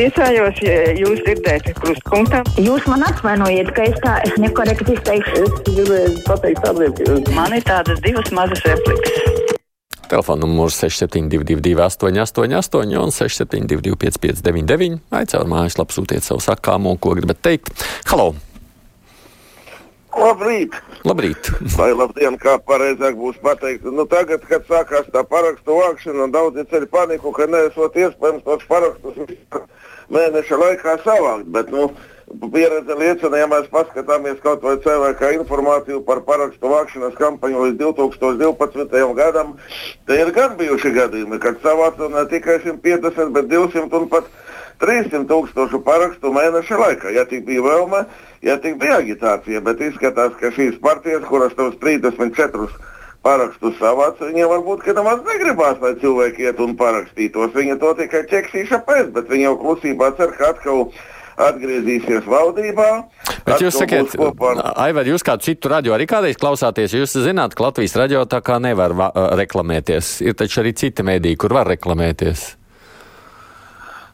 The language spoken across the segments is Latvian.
Priecājos, ja jūs dzirdēt krustpunktā. Jūs man atvainojiet, ka es tā nekorekti izteikšu. Es gribēju pateikt ka Man ir tādas divas mazas replikas. Telefona numurs 6722, 888, un 672, 559, vai caur mājaslapu sūtiet savu sakāmo, ko gribat teikt. Halo! Labrīt! Labrīt! Vai labdien, kā pareizāk būs pateikt. Nu, tagad, kad sākās tā parakstu vākšana, daudzi ceļ paniku, ka nesot iespējams tos parakstus mēneša laikā savākt. Bet, nu, pieredze liecina, ja mēs paskatāmies kaut vai cilvēka informāciju par parakstu vākšanas kampaņu līdz 2012. gadam, te ir gan bijuši gadījumi, kad savāca ne tikai 150, bet 200 un pat 300 tūkstošu parakstu mēneša laikā, ja tik bija vēlme, ja tik bija agitācija. Bet izskatās, ka šīs partijas, kuras tos 34 parakstus savāc, viņiem varbūt nemaz negribās, lai cilvēki iet un parakstītos. Viņi to tikai ķeksīša pēc, bet viņi jau klusībā cer, ka atkal atgriezīsies valdībā. Bet jūs sakiet, ar- Aivar, jūs kādu citu radio arī kādreiz klausāties? Jūs zināt, ka Latvijas radio tā kā nevar reklamēties. Ir taču arī citi mēdīji, kur var reklamēties.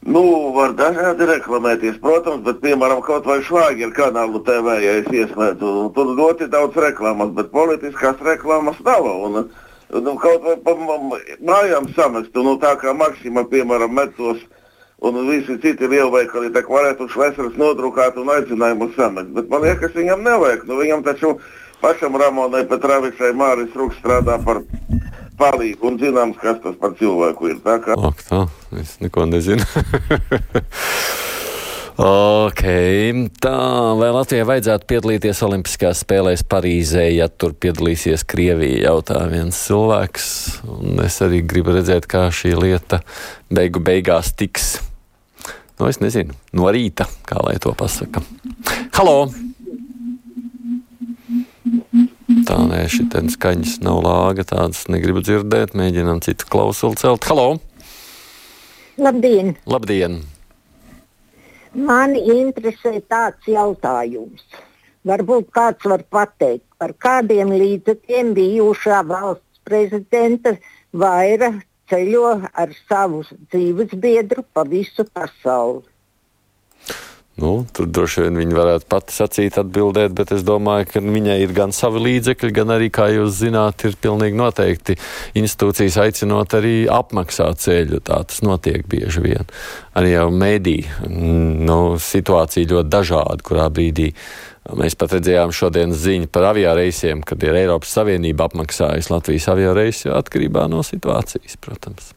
Nu, var dažādi reklamēties, protams, bet, piemēram, kaut vai švāģi ir kanālu TV, ja es ieslēdzu. Tur ļoti daudz reklāmas, bet politiskās reklāmas nav. Un, nu, kaut vai pa mājām samestu, nu, tā kā Maksima, piemēram, metos. Un visi citi lielveikali tā varētu švesaras nodrukāt un aicinājumu samest. Bet man liekas, viņam nevajag. Nu, viņam taču pašam Ramonai Petravičai Māris Rūks strādā par palīgu un zināms, kas tas par cilvēku ir. Tā kā Ak, tā, es neko nezinu. ok, tā, vai Latvijai vajadzētu piedalīties Olimpiskajās spēlēs Parīzē, ja tur piedalīsies Krievija, jautā viens cilvēks. Un es arī gribu redzēt, kā šī lieta beigu beigās tiks. Nu, es nezinu, no rīta, kā lai to pasaka. Halo! Tā nē, šī skaņas nav lāga, tādas negribu dzirdēt. Mēģinām citu klausuli celt. Halo! Labdien! Labdien! Mani interesē tāds jautājums. Varbūt kāds var pateikt, par kādiem līdzekļiem bijušā valsts prezidenta vaira ceļo ar savu dzīves biedru pa visu pasauli. Nu, tur droši vien viņi varētu pati sacīt, atbildēt, bet es domāju, ka viņai ir gan savi līdzekļi, gan arī, kā jūs zināt, ir pilnīgi noteikti institūcijas aicinot arī apmaksāt ceļu. Tā tas notiek bieži vien. Arī jau mēdī, nu, situācija ļoti dažāda, kurā brīdī. Mēs pat redzējām šodienas ziņu par avioreisiem, kad ir Eiropas Savienība apmaksājusi Latvijas avioreisu atkarībā no situācijas, protams.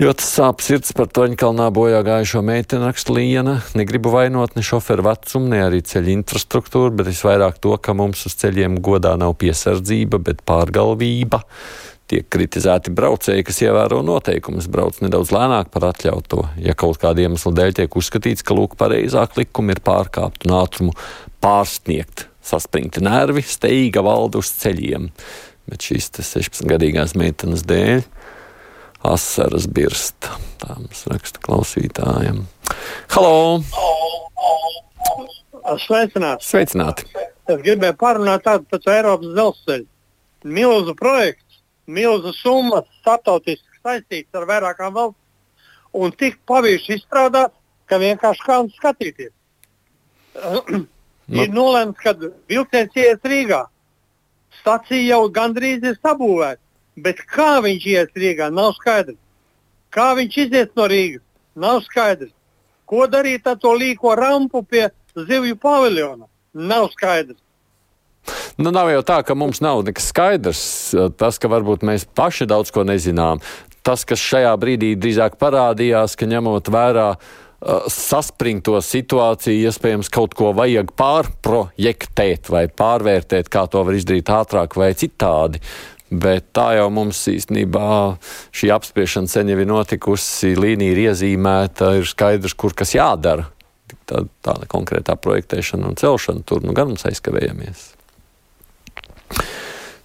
Ļoti sāp sirds par Toņkalnā bojā gājušo meiteni raksta Līna. Negribu vainot ne šoferu vecumu, ne arī ceļu infrastruktūru, bet visvairāk to, ka mums uz ceļiem godā nav piesardzība, bet pārgalvība. Tiek kritizēti braucēji, kas ievēro noteikumus, brauc nedaudz lēnāk par atļauto. Ja kaut kāda iemesla dēļ tiek uzskatīts, ka lūk, pareizāk likumi ir pārkāpt un ātrumu pārsniegt, saspringti nervi, steiga valda uz ceļiem. Bet šīs 16-gadīgās meitenes dēļ asaras birst. Tā mums raksta klausītājiem. Halo! Sveicināts! Sveicināti! Es gribēju parunāt tādu pēc Eiropas dzelzceļa. Milzu projekts, milzu summa, startautiski saistīts ar vairākām valstīm un tik pavīši izstrādāts, ka vienkārši kā un skatīties. ir nolēmts, ka vilciens ies Rīgā. Stacija jau gandrīz ir sabūvēta, bet kā viņš ies Rīgā, nav skaidrs. Kā viņš izies no Rīgas, nav skaidrs. Ko darīt ar to līko rampu pie zivju paviljona, nav skaidrs. Nu, nav jau tā, ka mums nav nekas skaidrs. Tas, ka varbūt mēs paši daudz ko nezinām, tas, kas šajā brīdī drīzāk parādījās, ka ņemot vērā uh, saspringto situāciju, iespējams, kaut ko vajag pārprojektēt vai pārvērtēt, kā to var izdarīt ātrāk vai citādi. Bet tā jau mums īstenībā šī apspriešana sen jau ir notikusi, līnija ir iezīmēta, ir skaidrs, kur kas jādara. Tā, tāda konkrētā projektēšana un celšana tur nu gan mums aizkavējamies.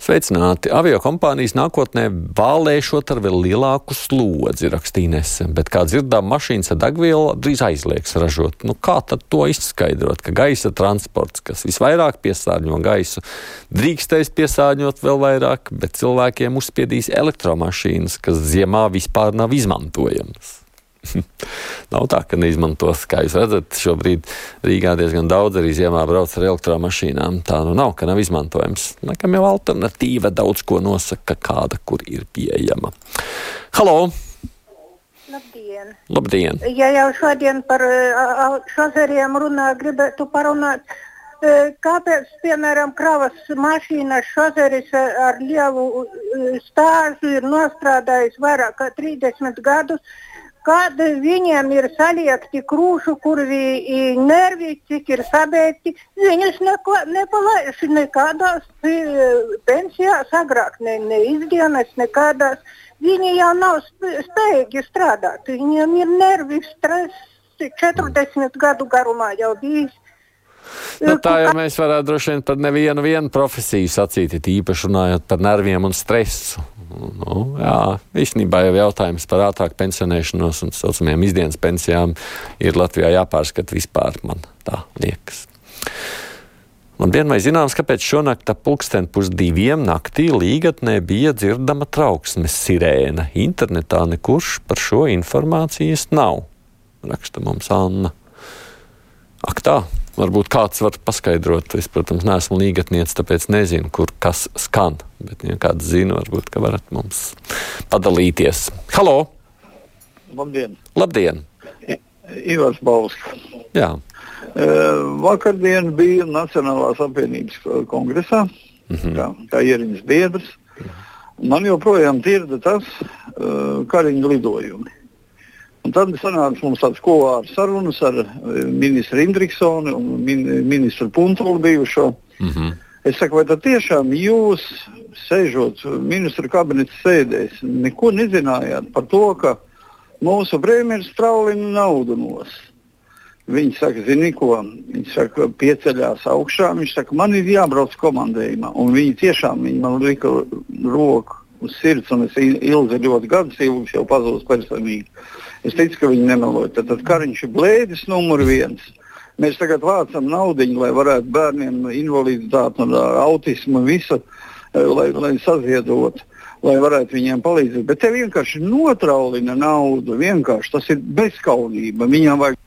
Sveicināti! Avio kompānijas nākotnē vālēšot ar vēl lielāku slodzi, rakstīja nesen, bet kā dzirdām, mašīnas ar degvielu drīz aizliegs ražot. Nu, kā tad to izskaidrot, ka gaisa transports, kas visvairāk piesārņo gaisu, drīkstēs piesārņot vēl vairāk, bet cilvēkiem uzspiedīs elektromašīnas, kas ziemā vispār nav izmantojamas? Nav tā, ka neizmantos, kā jūs redzat, šobrīd Rīgā diezgan daudz arī ziemā brauc ar elektromašīnām. Tā nu nav, ka nav izmantojams. Laikam jau alternatīva daudz ko nosaka, kāda kur ir pieejama. Halo! Labdien! Labdien! Ja jau šodien par uh, šoferiem runā, gribētu parunāt. Uh, kāpēc, piemēram, kravas mašīnas šoferis ar lielu stāžu ir nostrādājis vairāk kā 30 gadus? Kad viņiem ir saliekti krūšu kurvi nervi, cik ir sabeigti, viņus neko nepalaiž nekādās pensijās, agrāk ne, ne izdienas, nekādās. Viņi jau nav spējīgi strādāt. Viņiem ir nervi stress 40 gadu garumā jau bijis. Nu, tā jau mēs varētu droši vien par nevienu profesiju sacīt, īpaši runājot par nerviem un stresu. Nu, jā, īstenībā jau jautājums par ātrāku pensionēšanos un tā saucamajām izdienas pensijām ir Latvijā jāpārskata vispār, man tā liekas. Labdien, vai zināms, kāpēc šonakt ap pulksten pusdiviem naktī līgatnē bija dzirdama trauksmes sirēna? Internetā nekurš par šo informācijas nav. Raksta mums Anna. Ak tā, varbūt kāds var paskaidrot. Es, protams, neesmu līgatnieks, tāpēc nezinu, kur kas skan. Bet, ja kāds zina, varbūt, ka varat mums padalīties. Halo! Labdien! Labdien! Ivars Bauska. Jā. Vakardien bija Nacionālās apvienības kongresā, mm -hmm. kā, kā ierīnas biedrs. Man joprojām dzirda tas uh, kariņu lidojumi. Un tad sanāca mums tāds kolārs sarunas ar ministru Indriksoni un min, ministru Puntulu bijušo. Mm -hmm. Es saku, vai tad tiešām jūs, sēžot ministru kabineta sēdēs, neko nezinājāt par to, ka mūsu premjerministrs traulina naudu nost? Viņi saka, zini, ko viņi saka, pieceļās augšā. Viņš saka, man ir jābrauc komandējumā. Un viņi tiešām viņi man lika roku uz sirds, un es ilgi ļoti gadus ilgi jau pazūdu personīgi. Es teicu, ka viņi nemeloja. Tad, tad Kariņš ir blēdis numur viens. Mēs tagad vācam naudu, lai varētu bērniem invaliditāti un autismu un visu, lai, lai saziedotu lai varētu viņiem palīdzēt. Bet te vienkārši notraulina naudu. Vienkārši tas ir bezskaunība. Viņam vajag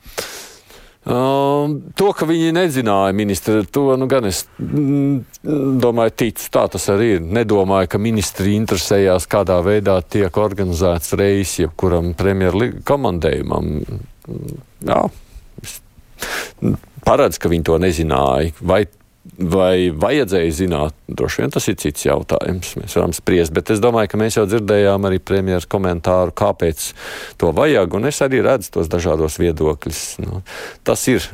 Um, to, ka viņi nezināja, ministri, to nu, gan es mm, domāju, ticu, tā tas arī ir. Nedomāju, ka ministri interesējās, kādā veidā tiek organizēts reis jebkuram premjeru komandējumam. Jā, paredz, ka viņi to nezināja. Vai Vai vajadzēja zināt? Droši vien tas ir cits jautājums. Mēs varam spriest, bet es domāju, ka mēs jau dzirdējām arī premjeras komentāru, kāpēc to vajag, un es arī redzu tos dažādos viedokļus. Nu, tas ir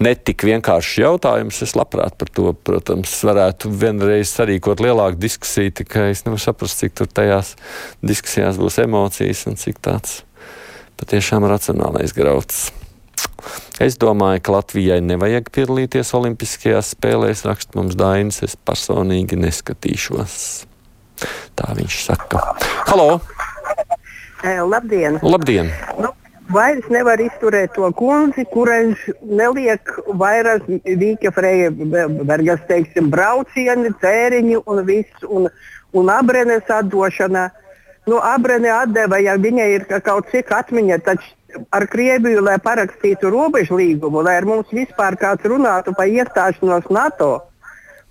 netik vienkāršs jautājums. Es labprāt par to, protams, varētu vienreiz sarīkot lielāku diskusiju, tikai es nevaru saprast, cik tur tajās diskusijās būs emocijas un cik tāds patiešām racionālais grauds. Es domāju, ka Latvijai nevajag piedalīties Olimpiskajās spēlēs, raksta mums Dainis. Es personīgi neskatīšos. Tā viņš saka. Halo! Labdien! Labdien. Nu, vairs nevar izturēt to kundzi, kurai neliek vairāk Vīka Freibergas, teiksim, braucieni, cēriņi un viss, un, un abrenes atdošana. Nu, abrene atdeva, ja viņai ir kaut cik atmiņa, taču ar Krieviju, lai parakstītu robežu līgumu, lai ar mums vispār kāds runātu par iestāšanos NATO.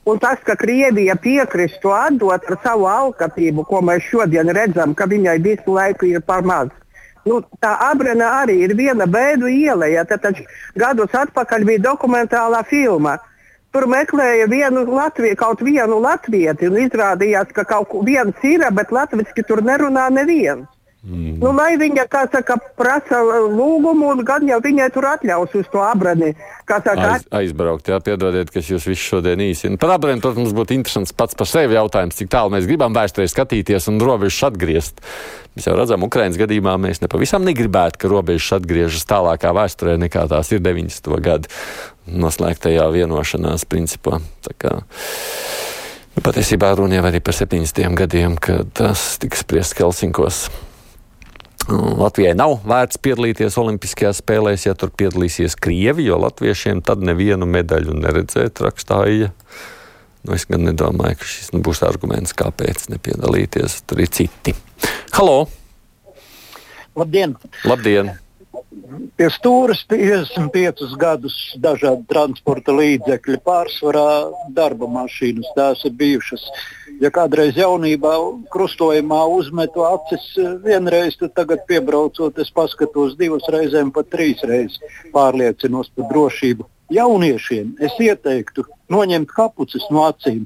Un tas, ka Krievija piekristu atdot ar savu alkatību, ko mēs šodien redzam, ka viņai visu laiku ir par maz. Nu, tā abrena arī ir viena bēdu iela. Ja, tad gadus atpakaļ bija dokumentālā filma. Tur meklēja vienu Latviju, kaut vienu latvieti, un izrādījās, ka kaut viens ir, bet latviešu tur nerunā neviens. Mm. Nu, lai viņa saka, prasa lūgumu, un gan jau viņai tur atļaus uz to abrani. Saka, Aiz, aizbraukt, jā, piedodiet, ka jūs visu šodien īsi. Par abrani, protams, būtu interesants pats par sevi jautājums, cik tālu mēs gribam vēsturē skatīties un robežas atgriezt. Mēs jau redzam, Ukraiņas gadījumā mēs nepavisam negribētu, ka robežas atgriežas tālākā vēsturē nekā tās ir 90. gadu noslēgtajā vienošanās principā. Kā, nu, patiesībā runa jau arī par 70. gadiem, kad tas tika spriests Helsinkos. Latvijai nav vērts piedalīties Olimpiskajās spēlēs, ja tur piedalīsies Krievi, jo latviešiem tad nevienu medaļu neredzēt, rakstāja. Nu, es gan nedomāju, ka šis nu, būs arguments, kāpēc nepiedalīties. Tur ir citi. Halo! Labdien! Labdien! Pie stūres 55 gadus dažādi transporta līdzekļi, pārsvarā darba mašīnas tās ir bijušas. Ja kādreiz jaunībā krustojumā uzmetu acis vienreiz, tad tagad piebraucot, es paskatos divas reizes, pat trīs reizes pārliecinos par drošību. Jauniešiem es ieteiktu noņemt kapucis no acīm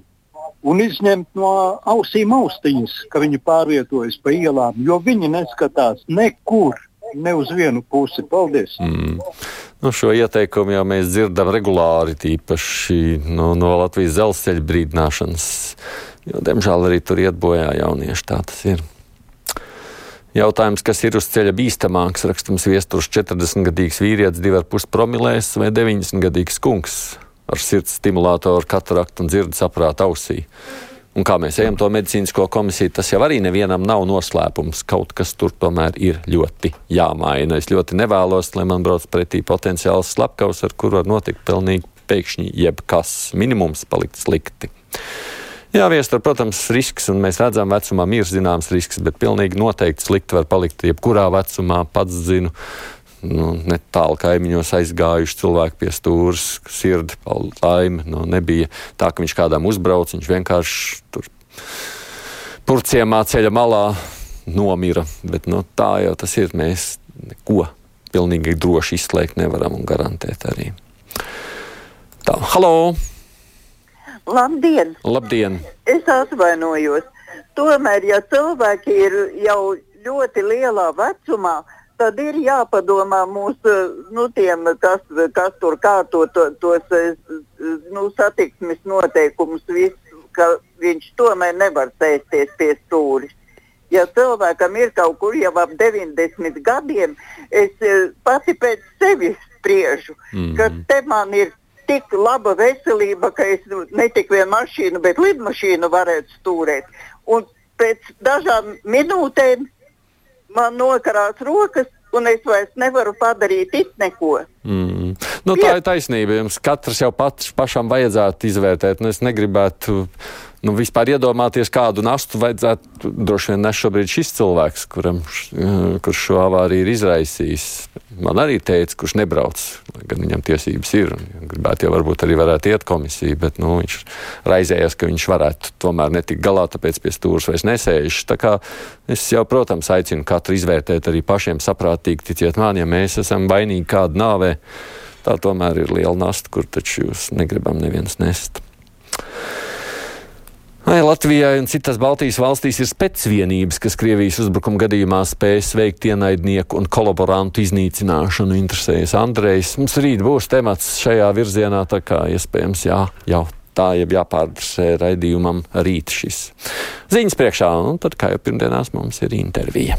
un izņemt no ausīm austiņas, ka viņi pārvietojas pa ielām, jo viņi neskatās nekur ne uz vienu pusi. Paldies! Mm. Nu, šo ieteikumu jau mēs dzirdam regulāri, tīpaši no, no Latvijas dzelzceļa brīdināšanas. Jo, diemžēl arī tur iet bojā jaunieši. Tā tas ir. Jautājums, kas ir uz ceļa bīstamāks, rakstams viesturs 40-gadīgs vīrietis, 2,5 promilēs vai 90-gadīgs kungs ar sirds stimulātoru, kataraktu un dzirdes aprātu ausī. Un kā mēs ejam to medicīnisko komisiju, tas jau arī nevienam nav noslēpums. Kaut kas tur tomēr ir ļoti jāmaina. Es ļoti nevēlos, lai man brauc pretī potenciāls slepkavs, ar kuru var notikt pilnīgi pēkšņi jebkas. Minimums palikt slikti. Jā, viestur, protams, risks, un mēs redzam, vecumā ir zināms risks, bet pilnīgi noteikti slikti var palikt jebkurā vecumā. Pats zinu, nu, netālu kaimiņos aizgājuši cilvēki pie stūres, sirdi, laime. Nu, nebija tā, ka viņš kādam uzbrauc, viņš vienkārši tur purciemā ceļa malā nomira. Bet nu, tā jau tas ir. Mēs neko pilnīgi droši izslēgt nevaram un garantēt arī. Tā, halo! Labdien! Labdien! Es atvainojos. Tomēr, ja cilvēki ir jau ļoti lielā vecumā, tad ir jāpadomā mūsu, nu, tiem, kas, kas tur kārto to, tos nu, satiksmes noteikumus, visu, ka viņš tomēr nevar sēsties pie stūris. Ja cilvēkam ir kaut kur jau ap 90 gadiem, es pati pēc sevis spriežu, mm. ka te man ir tik laba veselība, ka es ne tikai mašīnu, bet lidmašīnu varētu stūrēt. Un pēc dažām minūtēm man nokarās rokas, un es vairs nevaru padarīt neko. Mm. Nu, tā ir taisnība. Jums katrs jau pats pašam vajadzētu izvērtēt. Nu, es negribētu nu, vispār iedomāties, kādu nastu vajadzētu droši vien nes šobrīd šis cilvēks, kuram, kurš šo avāriju ir izraisījis. Man arī teica, kurš nebrauc, gan viņam tiesības ir. Gribētu jau varbūt arī varētu iet komisiju, bet nu, viņš raizējās, ka viņš varētu tomēr netikt galā, tāpēc pie stūres vairs nesēž. Tā kā es jau, protams, aicinu katru izvērtēt arī pašiem saprātīgi, ticiet man, ja mēs esam vainīgi kādu nāvē. Tā tomēr ir liela nasta, kur taču jūs negribam neviens nest. Ai, Latvijai un citas Baltijas valstīs ir spēcvienības, kas Krievijas uzbrukuma gadījumā spējas veikt ienaidnieku un kolaborantu iznīcināšanu. Interesējas Andrejs. Mums rīt būs temats šajā virzienā, tā kā iespējams jā, jau tā jau jāpārdusē raidījumam rīt šis ziņas priekšā, un tad kā jau pirmdienās mums ir intervija.